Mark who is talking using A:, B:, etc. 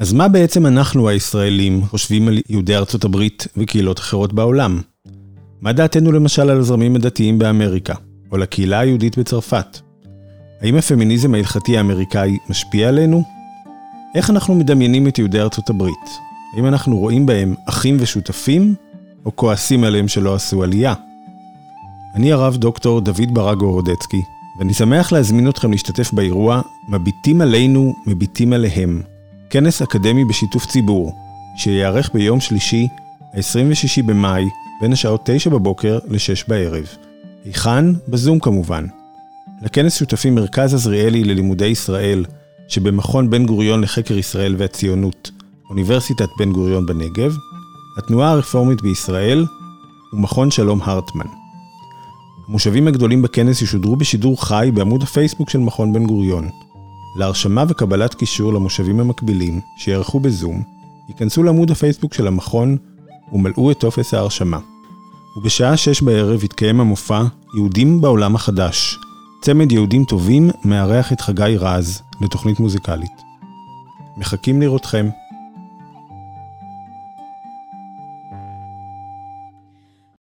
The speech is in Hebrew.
A: אז מה בעצם אנחנו הישראלים חושבים על יהודי ארצות הברית וקהילות אחרות בעולם? מה דעתנו למשל על הזרמים הדתיים באמריקה, או לקהילה היהודית בצרפת? האם הפמיניזם ההלכתי האמריקאי משפיע עלינו? איך אנחנו מדמיינים את יהודי ארצות הברית? האם אנחנו רואים בהם אחים ושותפים, או כועסים עליהם שלא עשו עלייה? אני הרב דוקטור דוד ברק גורודצקי, ואני שמח להזמין אתכם להשתתף באירוע "מביטים עלינו, מביטים עליהם", כנס אקדמי בשיתוף ציבור, שייערך ביום שלישי, ה-26 במאי, בין השעות 9 בבוקר ל-6 בערב. היכן? בזום כמובן. לכנס שותפים מרכז עזריאלי ללימודי ישראל, שבמכון בן גוריון לחקר ישראל והציונות, אוניברסיטת בן גוריון בנגב, התנועה הרפורמית בישראל ומכון שלום הרטמן. המושבים הגדולים בכנס ישודרו בשידור חי בעמוד הפייסבוק של מכון בן גוריון. להרשמה וקבלת קישור למושבים המקבילים, שיערכו בזום, ייכנסו לעמוד הפייסבוק של המכון ומלאו את טופס ההרשמה. ובשעה שש בערב יתקיים המופע יהודים בעולם החדש. צמד יהודים טובים מארח את חגי רז לתוכנית מוזיקלית. מחכים לראותכם.